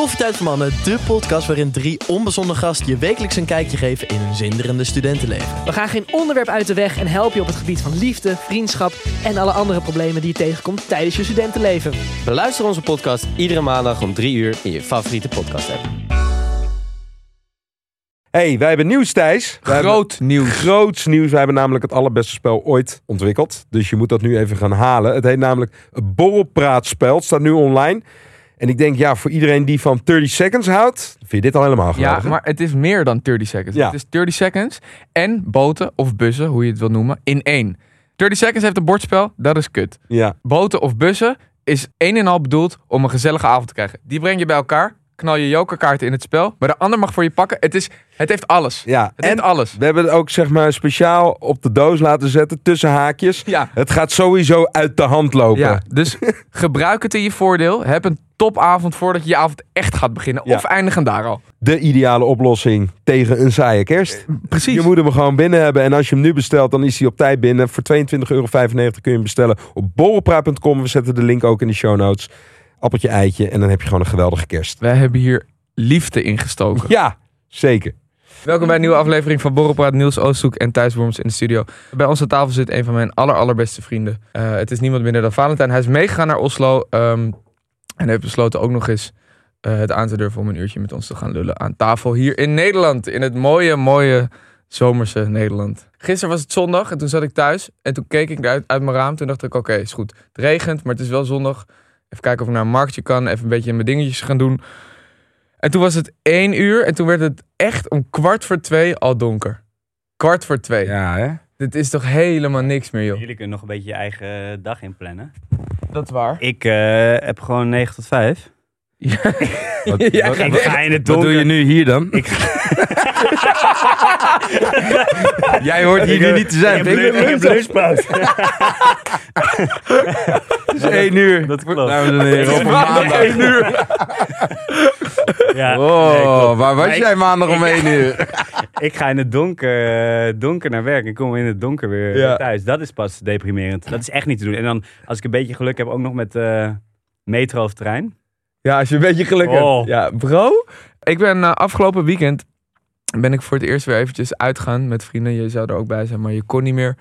Koffietijd voor Mannen, de podcast waarin drie onbezonnen gasten je wekelijks een kijkje geven in hun zinderende studentenleven. We gaan geen onderwerp uit de weg en helpen je op het gebied van liefde, vriendschap en alle andere problemen die je tegenkomt tijdens je studentenleven. Beluister onze podcast iedere maandag om 3 uur in je favoriete podcast app. hey, wij hebben nieuws, Thijs. Wij Groot hebben nieuws. Groots nieuws. Wij hebben namelijk het allerbeste spel ooit ontwikkeld. Dus je moet dat nu even gaan halen. Het heet namelijk het Borrelpraatspel. Het staat nu online. En ik denk, ja, voor iedereen die van 30 seconds houdt, vind je dit al helemaal geweldig. Ja, maar het is meer dan 30 seconds. Ja. Het is 30 seconds en boten of bussen, hoe je het wil noemen, in één. 30 seconds heeft een bordspel, dat is kut. Ja, Boten of bussen is één en al bedoeld om een gezellige avond te krijgen. Die breng je bij elkaar, knal je jokerkaarten in het spel, maar de ander mag voor je pakken. Het, is, het heeft alles. ja. Het heeft En alles. we hebben het ook zeg maar speciaal op de doos laten zetten, tussen haakjes. Ja. Het gaat sowieso uit de hand lopen. Ja, dus gebruik het in je voordeel. Heb een topavond voordat je je avond echt gaat beginnen. Ja. Of eindigen daar al. De ideale oplossing tegen een saaie kerst. Precies. Je moet hem gewoon binnen hebben. En als je hem nu bestelt, dan is hij op tijd binnen. Voor 22,95 euro kun je hem bestellen op borrelpraat.com. We zetten de link ook in de show notes. Appeltje, eitje. En dan heb je gewoon een geweldige kerst. Wij hebben hier liefde ingestoken. Ja, zeker. Welkom bij een nieuwe aflevering van Borrelpraat. Niels Oosthoek en Thijs Worms in de studio. Bij onze tafel zit een van mijn aller, allerbeste vrienden. Eh, het is niemand minder dan Valentijn. Hij is meegegaan naar Oslo. ehm, en heeft besloten ook nog eens eh, het aan te durven om een uurtje met ons te gaan lullen aan tafel hier in Nederland. In het mooie, mooie zomerse Nederland. Gisteren was het zondag en toen zat ik thuis. En toen keek ik uit, uit mijn raam. Toen dacht ik, oké, is goed. Het regent, maar het is wel zondag. Even kijken of ik naar een marktje kan. Even een beetje mijn dingetjes gaan doen. En toen was het één uur en toen werd het echt om kwart voor twee al donker. Kwart voor twee. Ja, hè? Dit is toch helemaal niks meer, joh. Jullie kunnen nog een beetje je eigen dag inplannen. Dat is waar. Ik eh, heb gewoon 9 tot 5. Ja. Wat, Ja, wat- ga Ik weg. ga in het wat doe je nu hier dan? Ik, Jij hoort hier nu niet te zijn. ik heb. Het is één uur. Dat klopt. Dames en heren, op een maandag. Eén uur. Ja, Oh, waar was Maar ik- jij maandag om één uur? Ik ga in het donker, eh, donker naar werk en kom in het donker weer Ja. thuis. Dat is pas deprimerend. Dat is echt niet te doen. En dan, als ik een beetje geluk heb, ook nog met eh, metro of trein. Ja, als je een beetje geluk Oh. hebt. Ja, bro. Ik ben eh, afgelopen weekend ben ik voor het eerst weer eventjes uitgaan met vrienden. Je zou er ook bij zijn, maar je kon niet meer.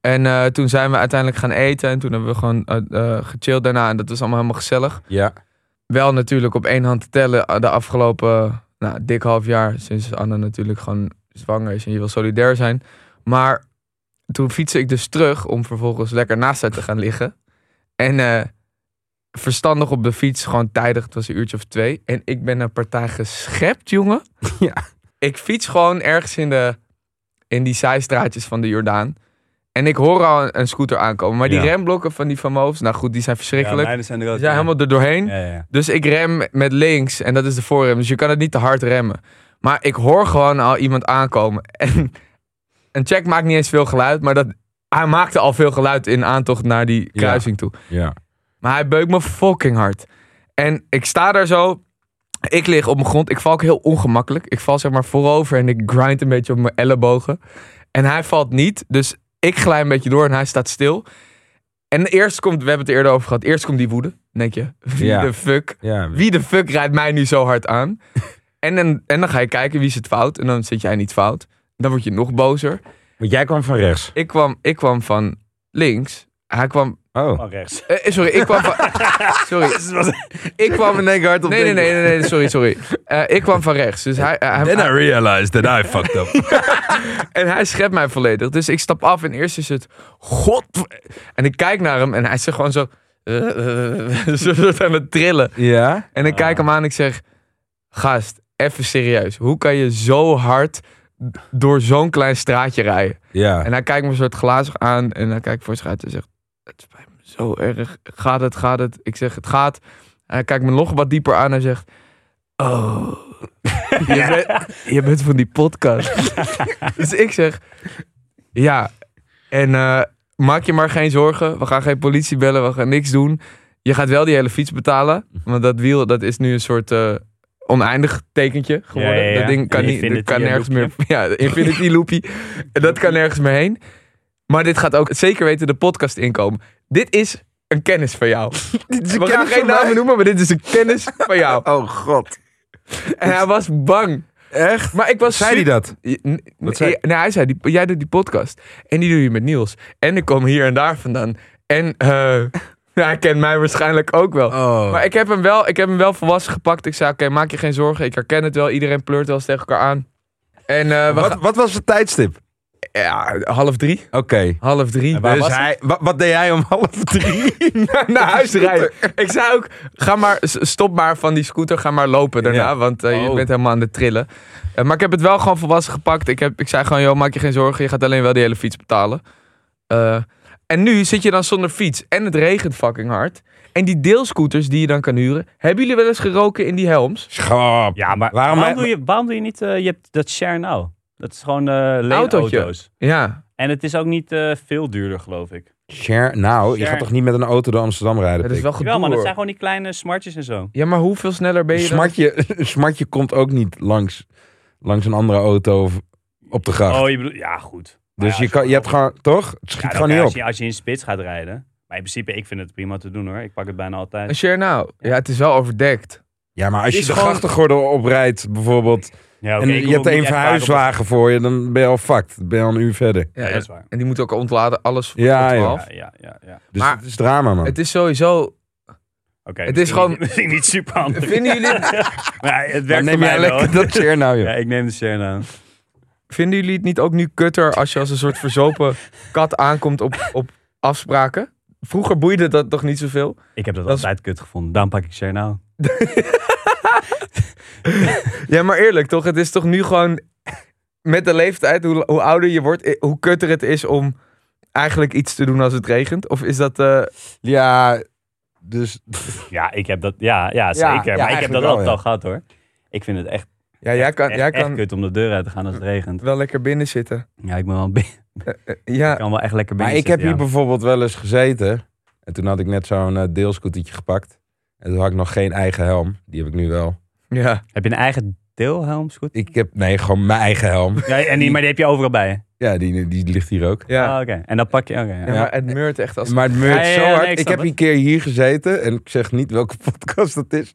En eh, toen zijn we uiteindelijk gaan eten en toen hebben we gewoon eh, gechilled daarna. En dat was allemaal helemaal gezellig. Ja. wel natuurlijk op één hand te tellen de afgelopen nou, dik half jaar. Sinds Anne natuurlijk gewoon zwanger is en je wil solidair zijn. Maar toen fietste ik dus terug om vervolgens lekker naast haar te gaan liggen. En verstandig op de fiets, gewoon tijdig, het was een uurtje of twee. En ik ben een partij geschept, jongen. Ja. Ik fiets gewoon ergens in, de, in die zijstraatjes van de Jordaan. En ik hoor al een, een scooter aankomen. Maar die Ja. remblokken van die famous, nou goed, die zijn verschrikkelijk. mijne zijn er ook. die zijn helemaal er doorheen. Ja, ja. Dus ik rem met links en dat is de voorrem. Dus je kan het niet te hard remmen. Maar ik hoor gewoon al iemand aankomen. En een check maakt niet eens veel geluid, maar dat, hij maakte al veel geluid in aantocht naar die Ja. kruising toe. Ja. Maar hij beukt me fucking hard. En ik sta daar zo. Ik lig op mijn grond. Ik val ook heel ongemakkelijk. Ik val zeg maar voorover en ik grind een beetje op mijn ellebogen. En hij valt niet. Dus ik glij een beetje door en hij staat stil. En eerst komt, we hebben het er eerder over gehad. Eerst komt die woede. Dan denk je, wie Ja. de fuck? Ja. Wie de fuck rijdt mij nu zo hard aan? en, dan, en dan ga je kijken wie is het fout. En dan zit jij niet fout. Dan word je nog bozer. Want jij kwam van rechts. Ik kwam, ik kwam van links. Hij kwam. Oh. Van rechts. eh, sorry, ik kwam van. sorry. Ik kwam in één keer hard op. Nee, nee, nee, nee, nee, sorry, sorry. Eh, ik kwam van rechts. Dus hij, hij, Then I hij- realized that I fucked up. en hij schept mij volledig. Dus ik stap af en eerst is het. God. En ik kijk naar hem en hij zegt gewoon zo. Zo soort aan het trillen. ja? En ik kijk hem aan en ik zeg: Gast, even serieus. Hoe kan je zo hard door zo'n klein straatje rijden? Ja. En hij kijkt me een soort glazig aan en hij kijkt voor zich uit en zegt: Het spijt me zo erg. Gaat het, gaat het? Ik zeg: Het gaat. Hij kijkt me nog wat dieper aan en zegt: Oh, je, bent, je bent van die podcast. dus ik zeg: Ja. En eh, maak je maar geen zorgen. We gaan geen politie bellen. We gaan niks doen. Je gaat wel die hele fiets betalen. Want dat wiel, dat is nu een soort eh, oneindig tekentje geworden. Ja, ja, ja. Dat ding kan, niet, dat kan nergens meer. Ja, infinity loopie. Dat kan nergens meer heen. Maar dit gaat ook zeker weten de podcast inkomen. Dit is een kennis van jou. Dit is een We gaan geen namen noemen, maar dit is een kennis van jou. Oh god. En hij was bang. Echt? Maar ik was Zei hij dat? Wat zei- Nee, hij zei, die, jij doet die podcast. En die doe je met Niels. En ik kom hier en daar vandaan. En eh, hij kent mij waarschijnlijk ook wel. Oh. Maar ik heb, hem wel, ik heb hem wel volwassen gepakt. Ik zei, oké, maak je geen zorgen. Ik herken het wel. Iedereen pleurt wel eens tegen elkaar aan. En eh, wat, gaan... wat was het tijdstip? Ja, half drie. Oké. Half drie. Dus was hij, wat, wat deed jij om half drie? naar huis rijden. Ik zei ook, ga maar, stop maar van die scooter, ga maar lopen daarna, Ja. want eh, je Oh. bent helemaal aan het trillen. Eh, maar ik heb het wel gewoon volwassen gepakt. Ik, heb, ik zei gewoon, joh, maak je geen zorgen, je gaat alleen wel die hele fiets betalen. Eh, en nu zit je dan zonder fiets en het regent fucking hard. En die deelscooters die je dan kan huren, hebben jullie wel eens geroken in die helms? Schap. Ja, maar Waarom doe, je, waarom doe je niet... je hebt dat share now. Dat is gewoon uh, Autootje. auto's. Ja. En het is ook niet eh, veel duurder, geloof ik. Share, nou, je Share. gaat toch niet met een auto door Amsterdam rijden? Dat is wel Pik? gedoe Ja, man, het hoor. zijn gewoon die kleine smartjes en zo. Ja, maar hoeveel sneller ben je dan? smartje, een smartje komt ook niet langs, langs een andere auto of op de gracht. Oh, je bedoelt... Ja, goed. Maar dus ja, je, als kan, je hebt gewoon, toch? Het schiet Ja, gewoon niet als op. je, als je in spits gaat rijden. Maar in principe, ik vind het prima te doen hoor. Ik pak het bijna altijd. Een share now. Ja, het is wel overdekt. Ja, maar als je is de gewoon- grachtengordel oprijdt bijvoorbeeld, Ja, en ik je hebt één vaak verhuiswagen voor je, dan ben je al fucked. Dan ben je al een uur verder. Ja, dat is waar. En die moet ook ontladen, alles voor Ja, ja. 12. Ja, ja, ja. ja. Dus Maar- het is drama, man. Het is sowieso... Oké, Het is gewoon- niet- Misschien niet super handig. Vinden jullie, Maar het Maar werkt neem voor jij lekker dat share nou, joh. Ja, ik neem de share nou. vinden jullie het niet ook nu kutter als je als een soort verzopen kat aankomt op, op afspraken? Vroeger boeide dat toch niet zoveel? Ik heb dat, Dat is- altijd kut gevonden. Daarom pak ik share nou. Ja, maar eerlijk toch? Het is toch nu gewoon met de leeftijd, hoe, hoe ouder je wordt, eh, hoe kutter het is om eigenlijk iets te doen als het regent? Of is dat... eh, Ja, dus Ja, ik heb dat. Ja, ja zeker. ja, maar ik heb dat wel, altijd ja. al gehad hoor. Ik vind het echt, ja, jij kan, echt, jij echt kan kut om de deur uit te gaan als het regent. wel lekker binnen zitten. Ja, ik ben wel Eh, ik ja, kan wel echt lekker Maar binnen ik heb hier bijvoorbeeld wel eens gezeten. En toen had ik net zo'n eh, deelscootertje gepakt. En toen had ik nog geen eigen helm. Die heb ik nu wel. Ja. Heb je een eigen deelhelmsgoed? Ik heb, nee, gewoon mijn eigen helm. Ja, en die, maar die heb je overal bij je? Ja, die, die ligt hier ook. ja. Ah, oké. En dan pak je... Oké, ja. Ja, maar het meurt echt als... Maar het meurt Ja, ja, zo nee, hard. ik heb een keer hier gezeten. En ik zeg niet welke podcast dat is.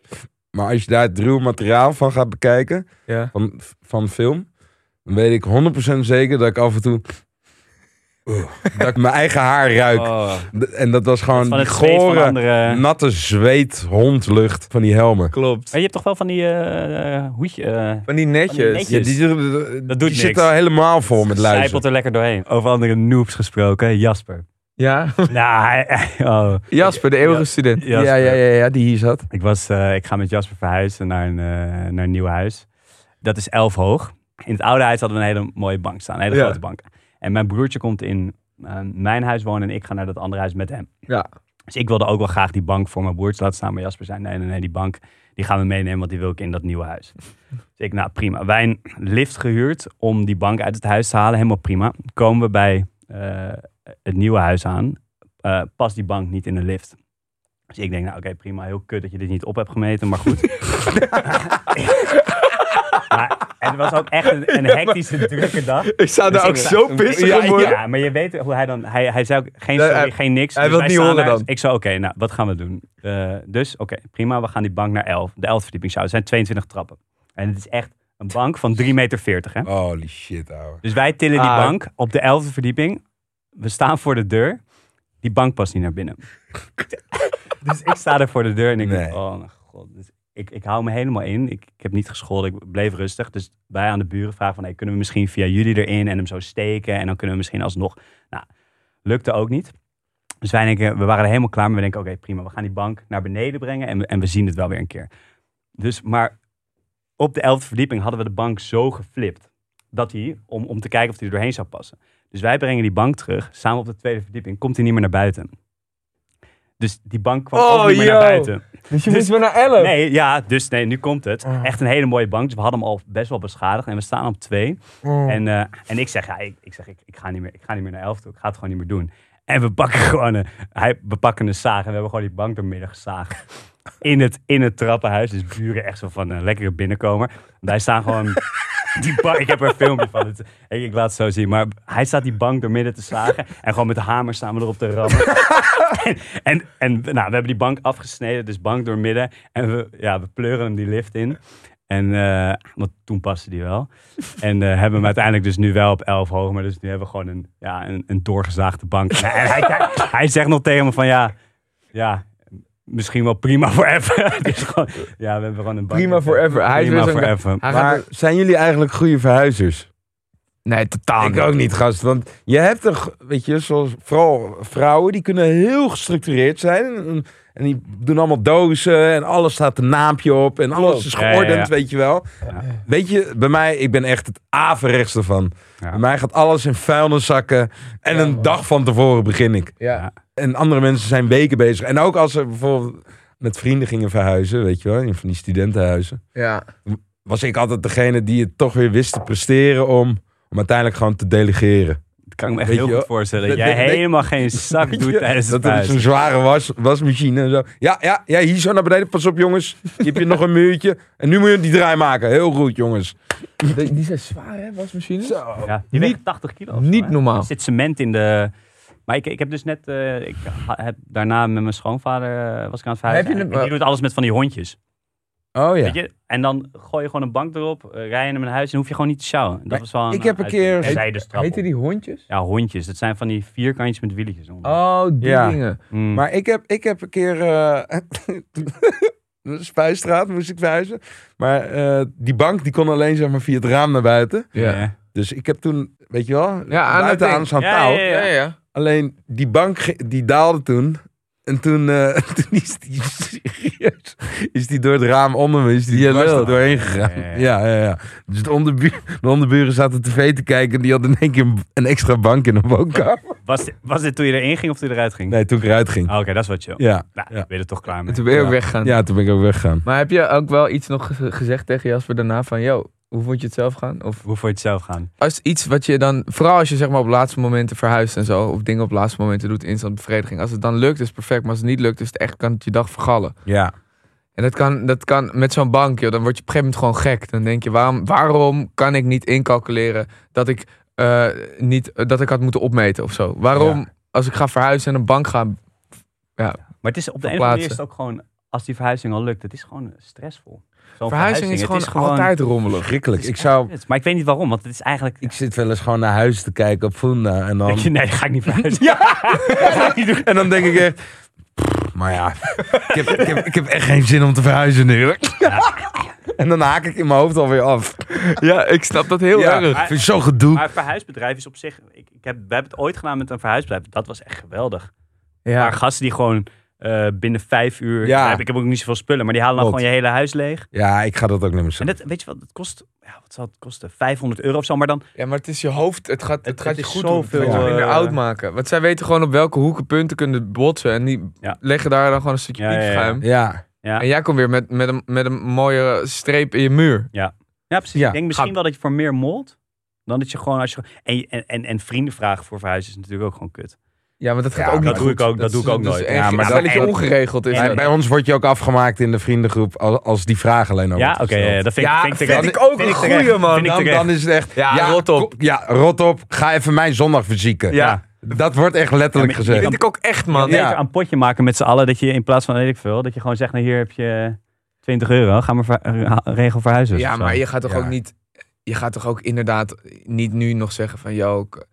Maar als je daar het ruwe materiaal van gaat bekijken. Ja. Van, van film. Dan weet ik 100% zeker dat ik af en toe... Oeh, dat ik mijn eigen haar ruik. Oh, En dat was gewoon van die gore, andere... natte zweet, hondlucht van die helmen. Klopt. Maar je hebt toch wel van die eh, eh, hoedje... eh Van die netjes. netjes. Ja, die, die, Dat die doet zit al helemaal vol met luizen. Zijpelt er lekker doorheen. Over andere noobs gesproken. Jasper. Ja. nou, oh. Jasper, de eeuwige Ja. student. Jasper. Ja, ja, ja, ja, die hier zat. Ik, was, eh, ik ga met Jasper verhuizen naar een, naar een nieuw huis. Dat is elf hoog. In het oude huis hadden we een hele mooie bank staan. Een hele Ja. grote bank. En mijn broertje komt in eh, mijn huis wonen en ik ga naar dat andere huis met hem. Ja. Dus ik wilde ook wel graag die bank voor mijn broertje laten staan. Maar Jasper zei, nee, nee, nee, die bank die gaan we meenemen, want die wil ik in dat nieuwe huis. Dus ik, nou prima. Wij een lift gehuurd om die bank uit het huis te halen. Helemaal prima. Komen we bij eh, het nieuwe huis aan. eh, past die bank niet in de lift. Dus ik denk, nou oké, prima. Heel kut dat je dit niet op hebt gemeten, maar goed. maar het was ook echt een, een hectische, drukke dag. Ik zou Dus daar ook zo pissig ja, worden. Ja, maar je weet hoe hij dan... Hij, hij zei ook geen Nee, sorry, hij- geen niks. hij Dus wil niet horen daar. dan. Ik zei, oké, nou, wat gaan we doen? Eh, dus, oké, prima. We gaan die bank naar 11. De 11 verdieping zou. Het zijn 22 trappen. En het is echt een bank van 3,40 meter, hè? Holy shit, ouwe. Dus wij tillen die Ah. bank op de 11e verdieping. We staan voor de deur. Die bank past niet naar binnen. dus ik sta er voor de deur en ik denk, oh mijn god. Dus ik, ik hou me helemaal in. Ik, ik heb niet gescholden, ik bleef rustig. Dus wij aan de buren vragen van, hey, kunnen we misschien via jullie erin en hem zo steken? En dan kunnen we misschien alsnog... Nou, lukte ook niet. Dus wij denken, we waren er helemaal klaar mee. We denken, oké, prima. We gaan die bank naar beneden brengen en we, en we zien het wel weer een keer. Dus, maar op de 11e verdieping hadden we de bank zo geflipt. Dat hij, om, om te kijken of hij er doorheen zou passen. Dus wij brengen die bank terug, samen op de tweede verdieping. Komt hij niet meer naar buiten. Dus die bank kwam Oh, ook niet meer naar buiten. Dus je Dus- moest weer naar 11. Nee, ja, dus nee, nu komt het. Oh. Echt een hele mooie bank. Dus we hadden hem al best wel beschadigd. En we staan op twee. Oh. En, eh, en ik zeg, ja, ik, ik, zeg ik, ik, ga niet meer, ik ga niet meer naar elf toe. Ik ga het gewoon niet meer doen. En we pakken gewoon een, hij, we pakken een zaag en we hebben gewoon die bank doormidden gezaagd. In het, in het trappenhuis. Dus buren echt zo van een lekkere binnenkomer. Wij staan gewoon die bank, ik heb er een filmpje van. Het, ik, ik laat het zo zien. Maar hij staat die bank door midden te zagen. En gewoon met de hamer staan we erop te rammen. en en, en nou, we hebben die bank afgesneden. Dus bank door midden. En we, ja, we pleuren hem die lift in. En eh, want toen paste die wel. En eh, hebben hem uiteindelijk dus nu wel op 11 hoog. Maar dus nu hebben we gewoon een, ja, een, een doorgezaagde bank. En hij, hij, hij zegt nog tegen me van ja, ja, misschien wel prima voor even. Het is gewoon, ja, we hebben gewoon een. Prima forever. Hij is prima weer zo'n. Hij gaat Maar er- zijn jullie eigenlijk goede verhuizers? Nee, totaal ik ook niet, gast. Want je hebt toch, weet je, zoals vooral vrouwen, die kunnen heel gestructureerd zijn. En, en die doen allemaal dozen en alles staat een naampje op en alles is Ja, ja, geordend, ja. weet je wel. Ja. Weet je, bij mij, ik ben echt het averechtste van. Ja. Bij mij gaat alles in vuilniszakken en Ja, een man. dag van tevoren begin ik. Ja. En andere mensen zijn weken bezig. En ook als ze bijvoorbeeld met vrienden gingen verhuizen, weet je wel, in van die studentenhuizen. Ja. Was ik altijd degene die het toch weer wist te presteren om, om uiteindelijk gewoon te delegeren. Dat kan ik me echt Weet heel je goed voorstellen. Dat jij dat- dat- helemaal geen zak doet je, tijdens het Dat er zo'n zware was, wasmachine en zo. Ja, ja, ja, hier zo naar beneden. Pas op, jongens. Hier heb je nog een muurtje. En nu moet je die draai maken. Heel goed, jongens. Die, die zijn zwaar, hè, wasmachines? Ja, die Niet- weegt 80 kilo. zo, niet normaal. Er zit cement in de... Maar ik, ik heb dus net... eh, ik heb daarna met mijn schoonvader eh, was ik aan het verhuizen. Heb je En een- die doet alles met van die hondjes. Oh ja. Weet je? En dan gooi je gewoon een bank erop, eh, rij je naar mijn huis en hoef je gewoon niet te sjouwen. Dat Maar was wel een, ik heb een keer- een zijdestrap Heette op. die hondjes? Ja, hondjes. Dat zijn van die vierkantjes met wieltjes onder. Oh, die Ja. dingen. Mm. Maar ik heb, ik heb een keer... eh Spuistraat moest ik verhuizen. Maar eh, die bank die kon alleen zeg maar via het raam naar buiten. Ja. Dus ik heb toen, weet je wel, Ja, aan buiten aan zo'n Ja, touw. ja, ja. Alleen die bank die daalde toen. En toen, eh, toen is die serieus, is die door het raam onder me is die Je dwars er doorheen gegaan. Ja, Ja, ja. Dus de, onderbu de onderburen zaten tv te kijken en die hadden in één keer een, extra bank in de woonkamer. Was, dit, was dit toen je erin ging of toen je eruit ging? Nee, toen ik eruit ging. Ah, Oké, dat is wat chill. Ja, Nou, ja. ben er toch klaar En mee. toen ben je ook Ja. weggegaan. ja, toen ben ik ook weggegaan. Maar heb je ook wel iets nog ge- gezegd tegen Jasper daarna van... Yo, hoe vond je het zelf gaan? Of Hoe voor je het zelf gaan? als iets wat je dan... Vooral als je zeg maar op laatste momenten verhuist en zo... Of dingen op laatste momenten doet, instant bevrediging. Als het dan lukt, is het perfect. Maar als het niet lukt, is het echt, kan het je dag vergallen. Ja. En dat kan, dat kan met zo'n bank, joh, dan word je op een gegeven moment gewoon gek. Dan denk je, waarom, waarom kan ik niet incalculeren dat ik, eh, niet, dat ik had moeten opmeten of zo? Waarom, Ja. als ik ga verhuizen en een bank ga... Maar het is op de een of andere manier is het ook gewoon, als die verhuizing al lukt, het is gewoon stressvol. Zo'n Verhuizing is gewoon, altijd rommelig. Verschrikkelijk. het Ik is zou. Maar ik weet niet waarom, want het is eigenlijk... ik zit wel eens gewoon naar huis te kijken op Funda en dan, Denk je, nee, dat ga ik niet verhuizen. en dan denk ik echt, "Pff, maar ja, ik heb, ik, heb, ik heb echt geen zin om te verhuizen nu. hoor." En dan haak ik in mijn hoofd alweer af. Ja, ik snap dat heel ja, erg. ik vind het zo gedoe. Maar het verhuisbedrijf is op zich... Ik, ik heb, we hebben het ooit gedaan met een verhuisbedrijf. Dat was echt geweldig. Ja, Maar gasten die gewoon eh, binnen vijf uur... Ja. Heb, ik heb ook niet zoveel spullen, maar die halen dan Klopt. gewoon je hele huis leeg. Ja, ik ga dat ook niet meer En zo. dat, weet je wat, het kost... Ja, wat zal het kosten? 500 euro of zo, maar dan... ja, maar het is je hoofd. Het gaat, het Het- gaat je goed doen. Het zoveel, gaat je minder eh, oud maken. Want zij weten gewoon op welke hoeken punten kunnen botsen. En die Ja. leggen daar dan gewoon een stukje Ja, ja, ja. piepschuim. Ja, Ja, En jij komt weer met, met, een, met een mooie streep in je muur. ja precies. Ja. Ik denk misschien Gaat- wel dat je voor meer mold... Dan dat je gewoon... Als je, en, en, en, en vrienden vragen voor verhuizen is natuurlijk ook gewoon kut. Ja, maar dat gaat Ja, ook dat niet doe goed. ik ook- dat doe is- ik ook dat is nooit. Ja, maar dat- dat je en- ongeregeld is. en- dat. bij ons word je ook afgemaakt in de vriendengroep als, als die vraag alleen al Ja, oké. ja, dat vind, Ja, vind ik vind terecht. ik ook Vind een goeie, man. Dan, dan is het echt... Ja, rot op. Ja, rot op. Ga even mijn zondag verzieken. Ja. Dat wordt echt letterlijk Ja, gezegd. Vind ik ook echt, man. Beter Ja. een potje maken met z'n allen. Dat je in plaats van, weet ik veel, dat je gewoon zegt, nou hier heb je 20 euro. Ga maar ver- eh, regel verhuizen. Ja, zo. maar je gaat toch Ja. ook niet... Je gaat toch ook inderdaad niet nu nog zeggen van... Ik-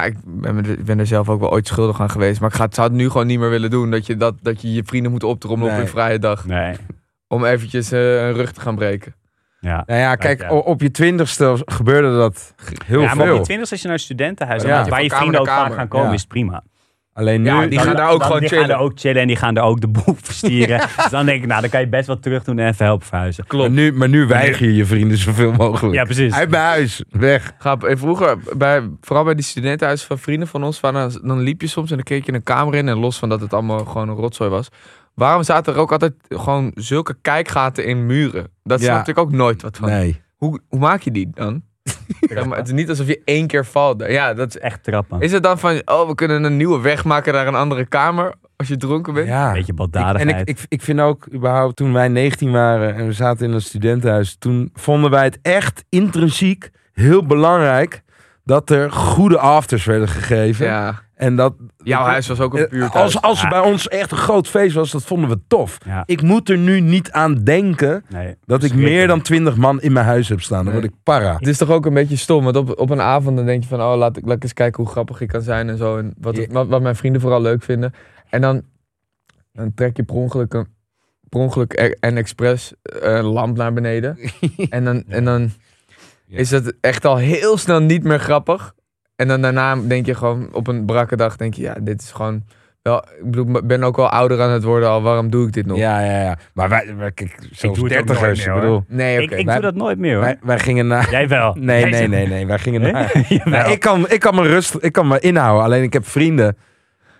ja, ik ben, er- ik ben er zelf ook wel ooit schuldig aan geweest. Maar ik ga, het zou het nu gewoon niet meer willen doen. Dat je, dat, dat je je vrienden moet optrommelen Nee. op een vrije dag. Nee. Om eventjes eh, een rug te gaan breken. Ja. Nou ja, kijk, ja. op je twintigste gebeurde dat heel ja, maar op je 20 als je naar een studentenhuis Ja. gaat, waar je vrienden ook vaak gaan komen, Ja. is prima. Alleen nu... Ja, die Dan- gaan daar ook dan- gewoon die chillen. gaan er ook chillen en die gaan er ook de boel verstieren. dus dan denk ik, nou, dan kan je best wel terug doen en even helpen verhuizen. maar, nu, maar nu weiger je je vrienden zoveel mogelijk. Ja, precies. Uit mijn huis. Weg. Ga, eh, vroeger, bij, vooral bij die studentenhuizen van vrienden van ons, van, dan, liep je soms en dan keek je een kamer in. En los van dat het allemaal gewoon een rotzooi was. Waarom zaten er ook altijd gewoon zulke kijkgaten in muren? Dat Ja. snapte ik ook nooit wat van. Nee. Hoe, hoe maak je die dan? Ja, maar het is niet alsof je één keer valt. Ja, dat is, Echt trappen. is het dan van, oh, we kunnen een nieuwe weg maken naar een andere kamer? Als je dronken bent. Ja. Een beetje Ik- baldadigheid. en ik, ik, ik vind ook überhaupt toen wij 19 waren en we zaten in een studentenhuis, toen vonden wij het echt intrinsiek heel belangrijk dat er goede afters werden gegeven. Ja. En dat Jouw huis was ook een Eh, buurthuis. als, als er bij ons echt een groot feest was, dat vonden we tof. ja, Ik moet er nu niet aan denken nee, dat ik meer dan 20 man in mijn huis heb staan. Dan Nee. word ik para. Het is toch ook een beetje stom, want op, op een avond dan denk je van, oh laat ik, laat ik eens kijken hoe grappig ik kan zijn en zo. En wat, Ja. wat, wat mijn vrienden vooral leuk vinden. En dan, dan trek je per ongeluk, een, per ongeluk e- en expres eh, een lamp naar beneden. en dan, en dan Ja. is het echt al heel snel niet meer grappig. En dan daarna denk je gewoon op een brakke dag, denk je, ja, dit is gewoon wel, ik bedoel, ik ben ook wel ouder aan het worden al, waarom doe ik dit nog? Ja, ja, ja. Maar wij, wij kijk, zelfs dertigers, nooit ik meer, hoor. bedoel. Nee, oké. Ik, ik Wij- doe dat nooit meer hoor. Wij, wij gingen naar... Jij wel. Nee, Jij nee, zegt- nee, nee. Wij gingen Nee? naar... Ik, kan, ik kan me rust, ik kan me inhouden. Alleen ik heb vrienden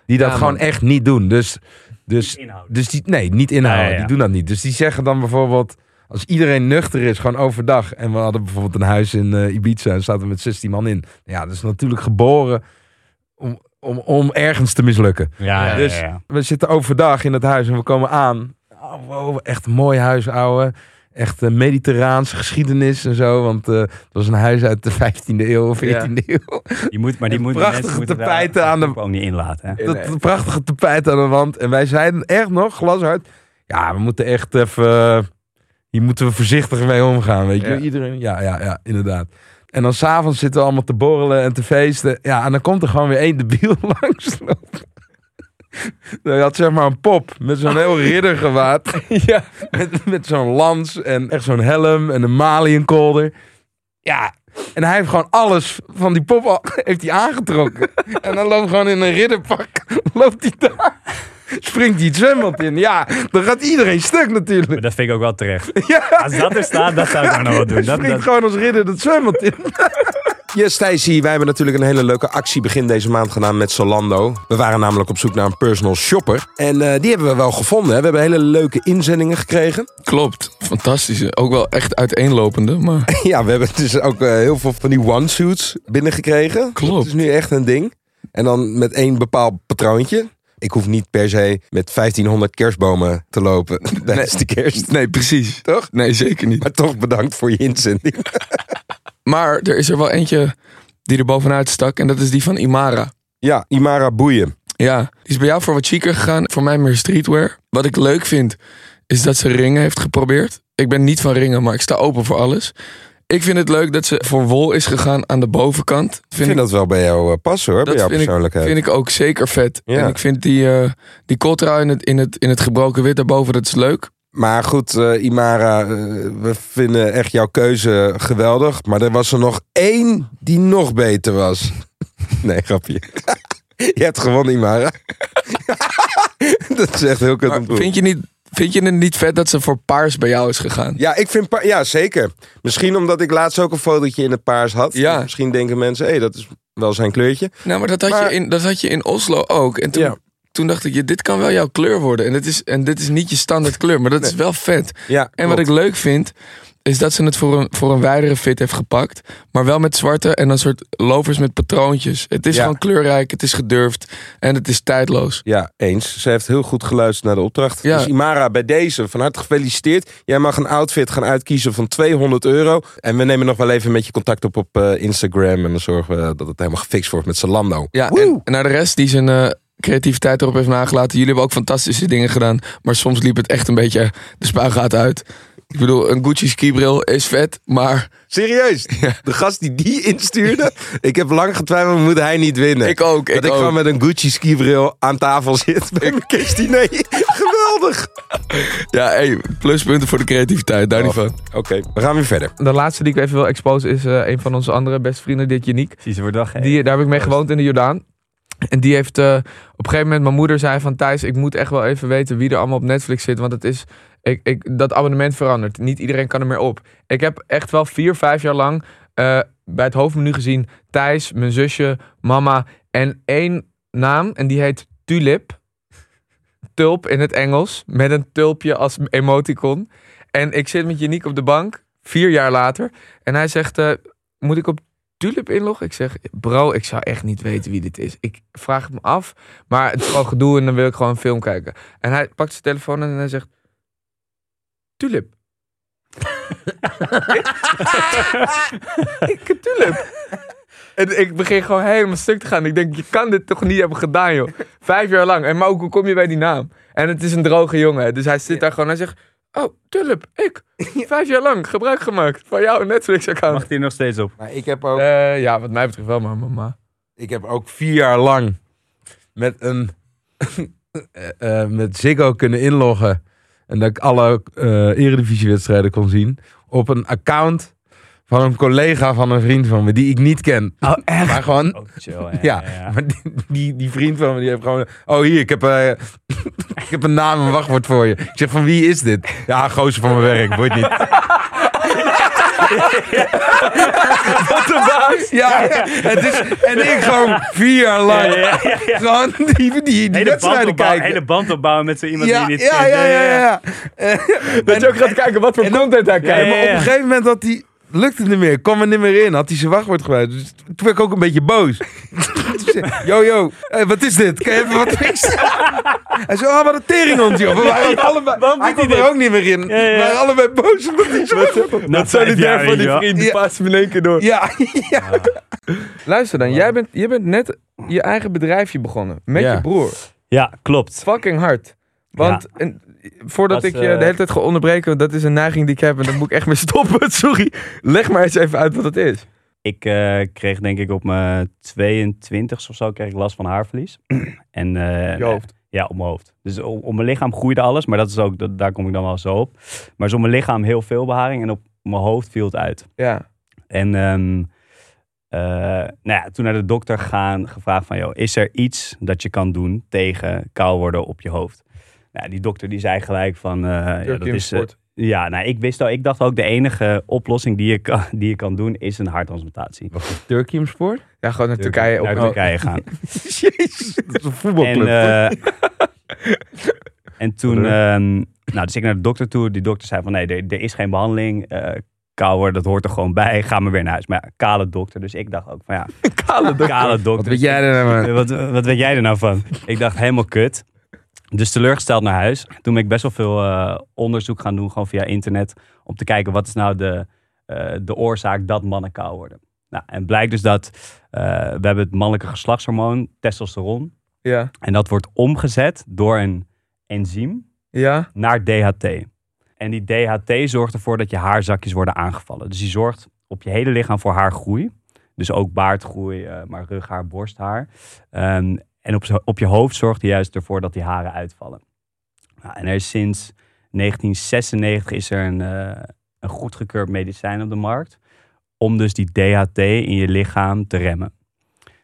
die dat Ja, gewoon echt niet doen. Dus, dus, Inhouden. dus die, nee, niet inhouden. Ja, ja, ja. Die doen dat niet. Dus die zeggen dan bijvoorbeeld, als iedereen nuchter is, gewoon overdag. En we hadden bijvoorbeeld een huis in eh, Ibiza en zaten we met 16 man in. Ja, dat is natuurlijk geboren om, om, om ergens te mislukken. Ja, ja, Dus- ja, ja. We zitten overdag in het huis en we komen aan. Oh, wow, echt een mooi huis, ouwe. Echt een mediterraanse geschiedenis en zo. Want eh, het was een huis uit de 15e eeuw, 14e eeuw. Die moet, maar die moet, prachtige tapijten aan de- ook niet inlaten. Hè? Dat dat prachtige tapijt aan de wand. En wij zeiden echt nog, glashard. Ja, we moeten echt even... Hier moeten we voorzichtig mee omgaan, weet je. Ja. Iedereen, ja, ja, ja, inderdaad. En dan s'avonds zitten we allemaal te borrelen en te feesten. Ja, en dan komt er gewoon weer één debiel langslopen. Hij had zeg maar een pop met zo'n heel riddergewaad. ja. Met, met zo'n lans en echt zo'n helm en een maliënkolder. Ja, en hij heeft gewoon alles van die pop al, heeft hij aangetrokken. en dan loopt gewoon in een ridderpak, loopt hij daar. Springt hij het zwembad in. Ja, dan gaat iedereen stuk Maar natuurlijk. dat vind ik ook wel terecht. Ja, Als dat er staat, dat zou ik nog wel doen. Dat, springt dat, gewoon als ridder het zwembad in. Yes, Stacey, wij hebben natuurlijk een hele leuke actie begin deze maand gedaan met Zalando. We waren namelijk op zoek naar een personal shopper. En eh, die hebben we wel gevonden. Hè. We hebben hele leuke inzendingen gekregen. Klopt, fantastisch. Ook wel echt uiteenlopende, maar Ja, we hebben dus ook eh, heel veel van die one-suits binnengekregen. Klopt. Dat is nu echt een ding. En dan met één bepaald patroontje. Ik hoef niet per se met 1500 kerstbomen te lopen tijdens de kerst. nee, precies. Toch? Nee, zeker niet. Maar toch bedankt voor je inzending. Maar er is er wel eentje die er bovenuit stak en dat is die van Imara. Ja, Imara Boeien. Ja, die is bij jou voor wat chiquer gegaan, voor mij meer streetwear. Wat ik leuk vind, is dat ze ringen heeft geprobeerd. Ik ben niet van ringen, maar ik sta open voor alles. Ik vind het leuk dat ze voor wol is gegaan aan de bovenkant. Ik vind dat wel bij jou eh, passen hoor, bij jouw vind persoonlijkheid. vind ik ook zeker vet. Ja. En ik vind die, eh die coltrui in het, in, het, in het gebroken wit daarboven, dat is leuk. Maar goed, eh, Imara, we vinden echt jouw keuze geweldig. Maar er was er nog één die nog beter was. nee, grapje. je hebt gewonnen, Imara. dat is echt heel kut vind je, niet, vind je het niet vet dat ze voor paars bij jou is gegaan? Ja, ik vind pa- ja, zeker. Misschien omdat ik laatst ook een fotootje in het paars had. Ja. Misschien denken mensen, hé, dat is wel zijn kleurtje. Nou, maar dat had, Maar- je, in, dat had je in Oslo ook. En toen, Ja. toen dacht ik, ja, dit kan wel jouw kleur worden. En dit is, en dit is niet je standaard kleur, maar dat is wel vet. Ja, En wat ik leuk vind, is dat ze het voor een, voor een wijdere fit heeft gepakt. Maar wel met zwarte en een soort lovers met patroontjes. Het is Ja. gewoon kleurrijk, het is gedurfd en het is tijdloos. Ja, eens. Ze heeft heel goed geluisterd naar de opdracht. Ja. Dus Imara, bij deze van harte gefeliciteerd. Jij mag een outfit gaan uitkiezen van 200 euro. En we nemen nog wel even met je contact op op eh, Instagram. En dan zorgen we dat het helemaal gefixt wordt met Zalando. Ja, en, en naar de rest die zijn eh, creativiteit erop heeft nagelaten. Jullie hebben ook fantastische dingen gedaan. Maar soms liep het echt een beetje de spuigaat uit. Ik bedoel, een Gucci skibril is vet, maar Serieus? De gast die die instuurde. ik heb lang getwijfeld, moet hij niet winnen. ik ook. dat Ik ik ook. gewoon met een Gucci skibril aan tafel zit bij mijn kerstdiner. Geweldig. Ja, hey, pluspunten voor de creativiteit, daar niet van. Oké, we gaan weer verder. De laatste die ik even wil exposen is eh, een van onze andere beste vrienden, dit Janiek. Zie ze voor dag. hè? Die, daar heb ik mee gewoond in de Jordaan. En die heeft eh, op een gegeven moment, mijn moeder zei van Thijs, ik moet echt wel even weten wie er allemaal op Netflix zit. Want het is, ik, ik, dat abonnement verandert. Niet iedereen kan er meer op. Ik heb echt wel vier, vijf jaar lang eh, bij het hoofdmenu gezien Thijs, mijn zusje, mama en één naam. En die heet Tulip. Tulp in het Engels. Met een tulpje als emoticon. En ik zit met Janiek op de bank, vier jaar later. En hij zegt, eh, moet ik op Tulip inloggen? Ik zeg, bro, ik zou echt niet weten wie dit is. Ik vraag het me af, maar het is gewoon gedoe en dan wil ik gewoon een film kijken. En hij pakt zijn telefoon en hij zegt, Tulip. ik, Tulip. En ik begin gewoon helemaal stuk te gaan. Ik denk, je kan dit toch niet hebben gedaan, joh. Vijf jaar lang. En maar ook, hoe kom je bij die naam? En het is een droge jongen. Dus hij zit daar gewoon en hij zegt... Oh, Tulip, ik. Vijf jaar lang gebruik gemaakt van jouw Netflix-account. Mag die nog steeds op? Maar ik heb ook, Eh, ja, wat mij betreft wel, maar mama. ik heb ook vier jaar lang met een eh, eh, met Ziggo kunnen inloggen. En dat ik alle eh eredivisiewedstrijden kon zien. Op een account van een collega van een vriend van me. Die ik niet ken. Oh, echt? Maar gewoon Oh, chill. Ja, Ja, ja, ja. maar die, die, die vriend van me, die heeft gewoon... Oh, hier, ik heb, eh, ik heb een naam en wachtwoord voor je. Ik zeg, van wie is dit? Ja, gozer van mijn werk, boeit niet. Wat een Ja, ja, het is... En ik gewoon vier jaar lang Ja, ja, ja. gewoon die, die, die Hele band, wedstrijden kijken. hele band opbouwen met zo iemand ja, die niet ja, ja, ja, ja. Dat je ook gaat kijken wat voor content hij Ja, kijkt. maar op een gegeven moment had hij... Lukte het niet meer, kwam er niet meer in. Had hij zijn wachtwoord gebruikt. Dus toen werd ik ook een beetje boos. Yo, yo, hey, wat is dit? Kan je even wat fixen? Hij zei, oh, wat een teringhond, joh. We waren ook allebei... Hij kwam er ook niet meer in. Ja, ja, ja. We waren allebei boos omdat hij Na Dat vijf solidair van die vriend. Die Ja. paast hem in één keer door. Ja, ja. Luister dan, jij bent, je bent net je eigen bedrijfje begonnen. Met Ja. je broer. Ja, klopt. Fucking hard. Want en, voordat Dat, ik je eh, de hele tijd ga onderbreken, dat is een neiging die ik heb en daar moet ik echt mee stoppen. Sorry. Leg maar eens even uit wat het is. Ik eh, kreeg denk ik op mijn 22 of zo kreeg ik last van haarverlies. en, eh, Je hoofd. Ja, op mijn hoofd. Dus op, op mijn lichaam groeide alles, maar dat is ook, dat, daar kom ik dan wel zo op. Maar dus op mijn lichaam heel veel beharing en op mijn hoofd viel het uit. Ja. En ehm, eh, nou ja, toen naar de dokter gegaan, gevraagd van, joh, is er iets dat je kan doen tegen kaal worden op je hoofd? Nou, die dokter die zei gelijk van, eh, ja, dat is, eh, sport. ja, nou, ik wist al, ik dacht ook de enige oplossing die je kan, die je kan doen is een harttransplantatie. Turkey sport? Ja, gewoon naar Turkije. Op, Turkije gaan. Jezus, dat is een voetbalclub. En, eh, en toen, ehm, nou, dus ik naar de dokter toe. Die dokter zei van nee, er, er is geen behandeling. eh kou worden, dat hoort er gewoon bij. Ga maar weer naar huis. Maar ja, kale dokter. Dus ik dacht ook van ja, Kale dokter. kale dokter. Wat weet jij er nou van? Wat, wat weet jij er nou van? Ik dacht helemaal kut. Dus teleurgesteld naar huis. Toen ben ik best wel veel eh, onderzoek gaan doen, gewoon via internet. Om te kijken wat is nou de, eh, de oorzaak dat mannen kou worden. Nou, en blijkt dus dat eh, we hebben het mannelijke geslachtshormoon, testosteron. Ja. En dat wordt omgezet door een enzym Ja. naar DHT. En die DHT zorgt ervoor dat je haarzakjes worden aangevallen. Dus die zorgt op je hele lichaam voor haargroei. Dus ook baardgroei, maar rughaar, borsthaar. Ehm, en op, op je hoofd zorgt hij juist ervoor dat die haren uitvallen. Nou, en er is sinds 1996 is er een, eh, een goedgekeurd medicijn op de markt. Om dus die DHT in je lichaam te remmen.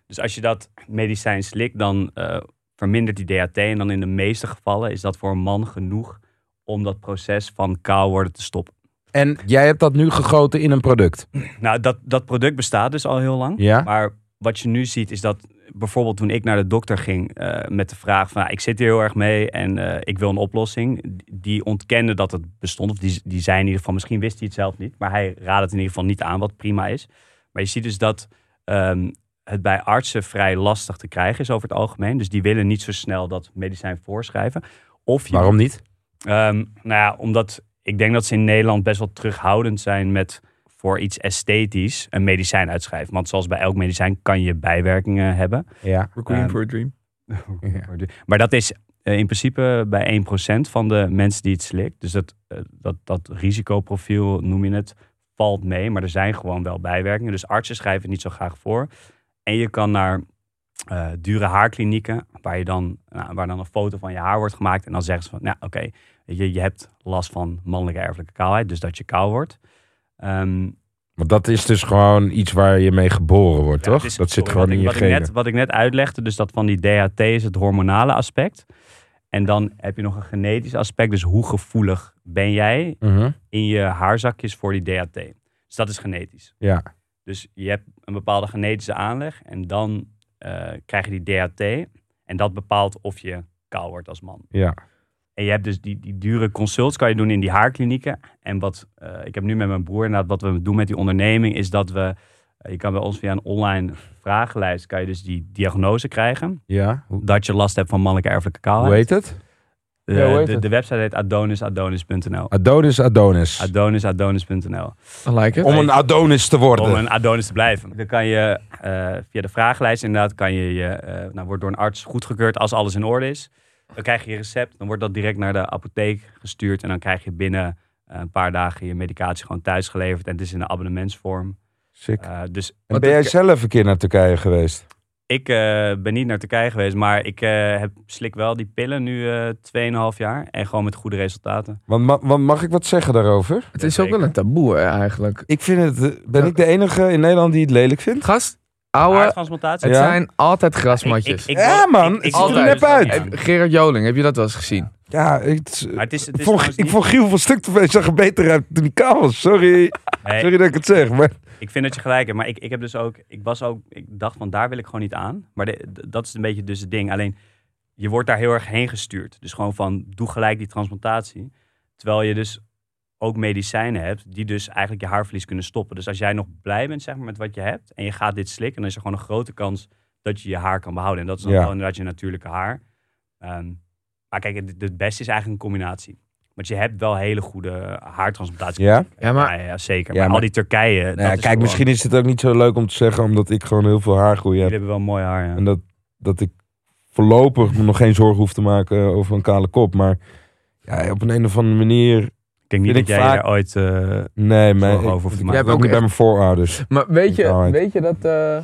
Dus als je dat medicijn slikt, dan eh, vermindert die DHT. En dan in de meeste gevallen is dat voor een man genoeg om dat proces van kaal worden te stoppen. En jij hebt dat nu gegoten in een product. Nou, dat, dat product bestaat dus al heel lang. Ja? Maar wat je nu ziet is dat bijvoorbeeld toen ik naar de dokter ging eh, met de vraag van nou, ik zit hier heel erg mee en eh, ik wil een oplossing. Die ontkende dat het bestond. Of die, die zei in ieder geval, misschien wist hij het zelf niet. Maar hij raadde het in ieder geval niet aan, wat prima is. Maar je ziet dus dat ehm, het bij artsen vrij lastig te krijgen is over het algemeen. Dus die willen niet zo snel dat medicijn voorschrijven. Of je Waarom niet? Ehm, nou ja, omdat ik denk dat ze in Nederland best wel terughoudend zijn met voor iets esthetisch een medicijn uitschrijven. Want zoals bij elk medicijn kan je bijwerkingen hebben. Ja. Requiem Ehm, for a Dream. Maar dat is eh, in principe bij 1% van de mensen die het slikt. Dus dat, eh, dat, dat risicoprofiel, noem je het, valt mee. Maar er zijn gewoon wel bijwerkingen. Dus artsen schrijven het niet zo graag voor. En je kan naar eh, dure haarklinieken, waar, je dan, nou, waar dan een foto van je haar wordt gemaakt. En dan zeggen ze van, nou oké, je, je hebt last van mannelijke erfelijke kaalheid. Dus dat je kaal wordt. Ehm, Want dat is dus gewoon iets waar je mee geboren wordt, ja, toch? is- dat zit gewoon wat in ik- je wat ik, genen. net, wat ik net uitlegde, dus dat van die DHT is het hormonale aspect. En dan heb je nog een genetisch aspect. Dus hoe gevoelig ben jij Mhm. in je haarzakjes voor die DHT? Dus dat is genetisch. Ja. Dus je hebt een bepaalde genetische aanleg en dan eh, krijg je die DHT. En dat bepaalt of je kaal wordt als man. Ja. En je hebt dus die, die dure consults kan je doen in die haarklinieken. En wat eh, ik heb nu met mijn broer inderdaad, wat we doen met die onderneming, is dat we Eh, je kan bij ons via een online vragenlijst kan je dus die diagnose krijgen. Ja, hoe, Dat je last hebt van mannelijke erfelijke hoe kaalheid. heet het? De, Ja, hoe heet de, het? de website heet adonisadonis.nl. Adonis Adonis. Adonisadonis.nl. Like. Om een Adonis te worden. Om een Adonis te blijven. Dan kan je eh, via de vragenlijst inderdaad, kan je, je eh, nou, wordt door een arts goedgekeurd als alles in orde is. Dan krijg je je recept, dan wordt dat direct naar de apotheek gestuurd en dan krijg je binnen eh, een paar dagen je medicatie gewoon thuis geleverd en het is in een abonnementsvorm. Sick. Eh, dus En ben jij zelf een keer naar Turkije geweest? ik eh, ben niet naar Turkije geweest, maar ik eh, heb, slik wel die pillen nu eh 2,5 jaar en gewoon met goede resultaten. Want, ma- want mag ik wat zeggen daarover? Het is ook wel een taboe hè, eigenlijk. Ik vind het... Ben Ja. ik de enige in Nederland die het lelijk vindt? Gast, ouwe, Haartransplantatie? het Ja. zijn altijd grasmatjes. Ik- ik- ik- Ja, man, ik- het ziet er ik- nep uit. Ja. Eh, Gerard Joling, heb je dat wel eens gezien? Ja, Maar het is, het ik, is vond, trouwens ik niet- vond Giel van stuk te veel. zag er beter uit toen hij kaal was. Sorry. Nee, Sorry dat ik het zeg. Maar Ik vind dat je gelijk hebt, maar ik, ik heb dus ook, ik was ook, ik dacht van daar wil ik gewoon niet aan. Maar de- d- dat is een beetje dus het ding. Alleen je wordt daar heel erg heen gestuurd. Dus gewoon van doe gelijk die transplantatie. Terwijl je dus ook medicijnen hebt die dus eigenlijk je haarverlies kunnen stoppen. Dus als jij nog blij bent zeg maar, met wat je hebt en je gaat dit slikken, dan is er gewoon een grote kans dat je je haar kan behouden. En dat is dan Ja. wel inderdaad je natuurlijke haar. Ehm, maar kijk, het, het beste is eigenlijk een combinatie. Want je hebt wel hele goede haartransplantaties. Ja? Ja, maar Ja, ja, zeker. Ja, maar, maar- al die Turkije. nou ja, dat is kijk, gewoon- misschien is het ook niet zo leuk om te zeggen. Omdat ik gewoon heel veel haargroei Jullie heb. hebben wel mooi haar, ja. En dat, dat ik voorlopig me nog geen zorgen hoef te maken over een kale kop. Maar ja, op een, een of andere manier... Ik denk niet dat ik jij vaak- er ooit... eh, Nee, maar Zorgen ik, over hoeft te ik maken. heb Jij ook hebt niet ook bij mijn voorouders. Maar weet je, weet je dat... eh,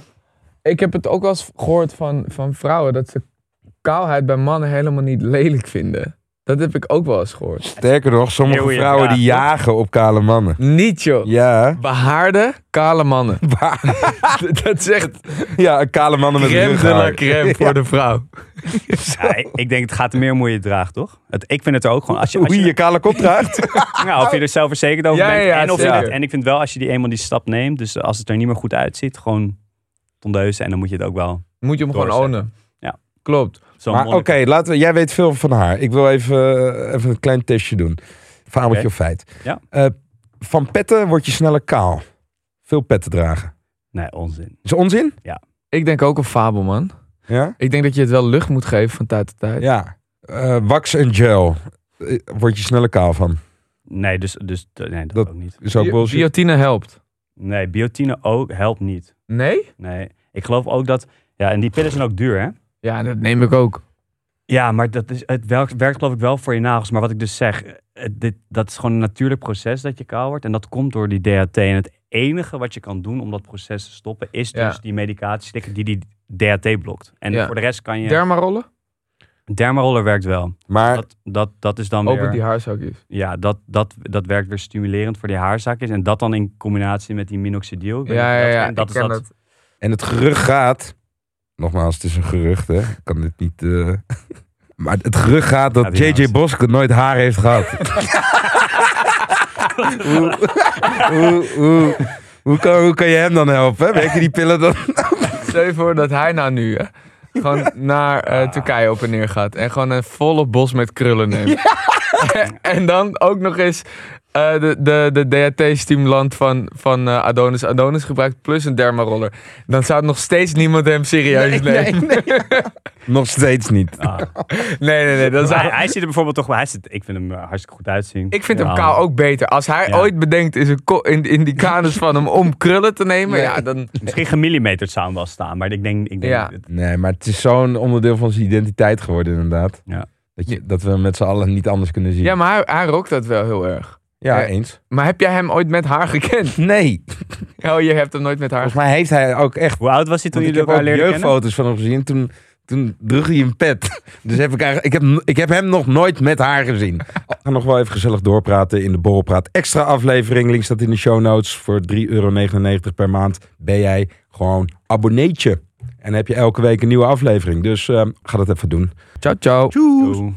ik heb het ook wel eens gehoord van, van vrouwen dat ze kaalheid bij mannen helemaal niet lelijk vinden. Dat heb ik ook wel eens gehoord. Sterker nog, sommige Heel je vrouwen die jagen op kale mannen. Niet joh. Ja, Behaarde, kale mannen. dat zegt ja kale mannen met crème de la crème voor de vrouw. ja, ik- denk het gaat er meer om hoe je het draagt, toch? Het, ik vind het er ook gewoon... Als je, als Hoe je je kale kop draagt. nou, of je er zelfverzekerd over Ja, bent. ja, en, of je het- en ik vind wel, als je die eenmaal die stap neemt... Dus als het er niet meer goed uitziet, gewoon tondeuzen. En dan moet je het ook wel... Moet je hem gewoon ownen. Ja. Klopt. Zo'n Maar oké, monnik- laten we. Jij weet veel van haar. Ik wil even, eh, even een klein testje doen. Fabeltje Oké. of feit. Ja. Eh, van petten word je sneller kaal. Veel petten dragen. Nee, onzin. Is onzin? Ik denk ook een fabel, man. Ja. Ik denk dat je het wel lucht moet geven van tijd tot tijd. Ja. Eh, wax en gel. Eh, Word je sneller kaal van. Nee, dus, dus nee, dat, Dat- ook niet. Is ook bullshit. Biotine helpt. Nee, biotine ook helpt niet. Nee? Nee, ik geloof ook dat... Ja, en die pillen zijn ook duur, hè? Ja, dat neem ik ook. Ja, maar dat is, het werkt, werkt geloof ik wel voor je nagels. Maar wat ik dus zeg, eh, dit, dat is gewoon een natuurlijk proces dat je kaal wordt. En dat komt door die DHT. En het enige wat je kan doen om dat proces te stoppen, is dus Ja. die medicatie slikken die die DHT blokt. En Ja. voor de rest kan je... Dermarollen? Dermaroller werkt wel. Maar Dat, dat, dat is dan Ook weer... die haarzakjes. Ja, dat, dat, dat werkt weer stimulerend voor die haarzakjes. En dat dan in combinatie met die minoxidil. Ja, ja, ja. dat ik kent. ken dat is dat. het. En het gerucht gaat. Nogmaals, het is een gerucht, hè? Ik kan dit niet. eh, Maar het gerucht gaat dat JJ is- Boske nooit haar heeft gehad. hoe, hoe, hoe, hoe, kan, hoe kan je hem dan helpen? Werken die pillen dan? Stel je voor dat hij nou nu hè, gewoon naar eh, Turkije op en neer gaat. En gewoon een volle bos met krullen neemt. en dan ook nog eens eh, de, de, de DHT-stimulant van, van eh, Adonis Adonis gebruikt. Plus een dermaroller. Dan zou nog steeds niemand hem serieus nemen. Nee, Nog steeds niet. Ah. nee, nee. nee, dat hij, zou- hij ziet er bijvoorbeeld toch wel... Hij zit, ik vind hem eh, hartstikke goed uitzien. ik vind hem kaal ook beter. Als hij Ja. ooit bedenkt ko- in, in die kanus van hem om krullen te nemen. Nee. Ja, dan... Misschien gemillimeterd zou hem wel staan. Maar ik denk... Ik denk Ja. Nee, maar het is zo'n onderdeel van zijn identiteit geworden, inderdaad. Ja. Dat, je, dat we hem met z'n allen niet anders kunnen zien. ja, maar hij, hij rokt dat wel heel erg. Ja, Eh, eens. Maar heb jij hem ooit met haar gekend? Nee, Oh, je hebt hem nooit met haar volgens mij heeft hij ook echt Hoe oud was hij toen Want ik jullie heb elkaar ook leerden kennen? jeugdfoto's van hem gezien. Toen, toen droeg hij een pet. Dus heb ik, eigenlijk, ik, heb, ik heb hem nog nooit met haar gezien. We gaan nog wel even gezellig doorpraten in de Borrelpraat. Extra aflevering. Link staat in de show notes. Voor 3,99 euro per maand ben jij gewoon abonneetje. En heb je elke week een nieuwe aflevering. Dus eh, ga dat even doen. Ciao, ciao. Doei.